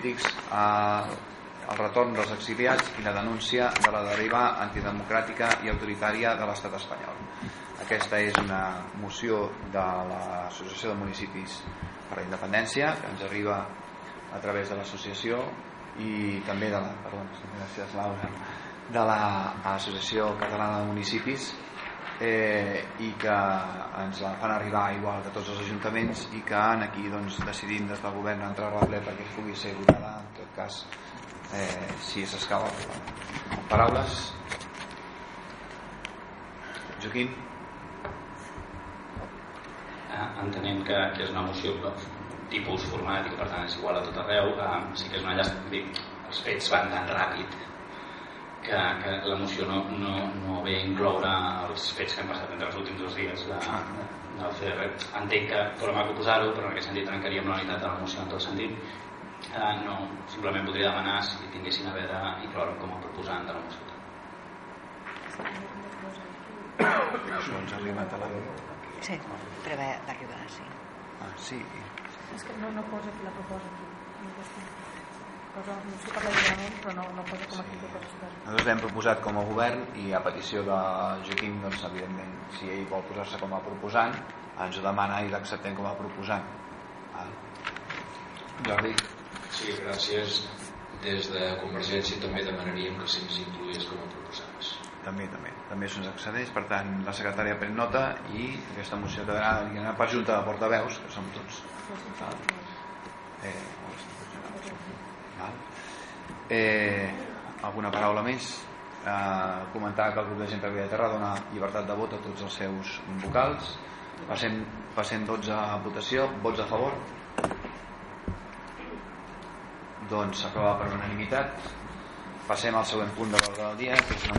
polítics eh, el retorn dels exiliats i la denúncia de la deriva antidemocràtica i autoritària de l'estat espanyol. Aquesta és una moció de l'Associació de Municipis per la Independència que ens arriba a través de l'associació i també de la, perdó, gràcies Laura, de l'Associació Catalana de Municipis eh, i que ens la fan arribar igual que tots els ajuntaments i que aquí doncs, decidim des del govern entrar a ple perquè pugui ser votada en tot cas eh, si s'escau paraules? Joaquim? Eh, entenem que, que és una moció tipus format i que per tant és igual a tot arreu eh, sí que és una llàstima. Els fets van tan ràpid que, que la moció no, no, no ve a incloure els fets que han passat entre els últims dos dies de, del CDR. Entenc que tornem a proposar-ho, però en aquest sentit trencaríem la unitat de la moció en tot sentit. Eh, no, simplement podria demanar si tinguessin a haver d'incloure com a proposant de la moció. Això ens ha arribat a la... Sí, preveu d'arribar, sí. Ah, sí. És que no, no posa la proposa aquí. Moció per l'alliberament, però no, no posa com a actitud per Nosaltres l'hem proposat com a govern i a petició de Joaquim, doncs, evidentment, si ell vol posar-se com a proposant, ens ho demana i l'acceptem com a proposant. Ah. Jordi? Sí, gràcies. Des de Convergència també demanaríem que se'ns inclogués com a proposants. També, també. També se'ns accedeix, per tant, la secretària pren nota i aquesta moció quedarà anar per junta de portaveus, que som tots. Eh, Eh, alguna paraula més? Eh, comentar que el grup de gent per Via de Terra dona llibertat de vot a tots els seus vocals. Passem, passem 12 a votació. Vots a favor? Doncs s'aprova per unanimitat. Passem al següent punt de l'ordre del dia, que és una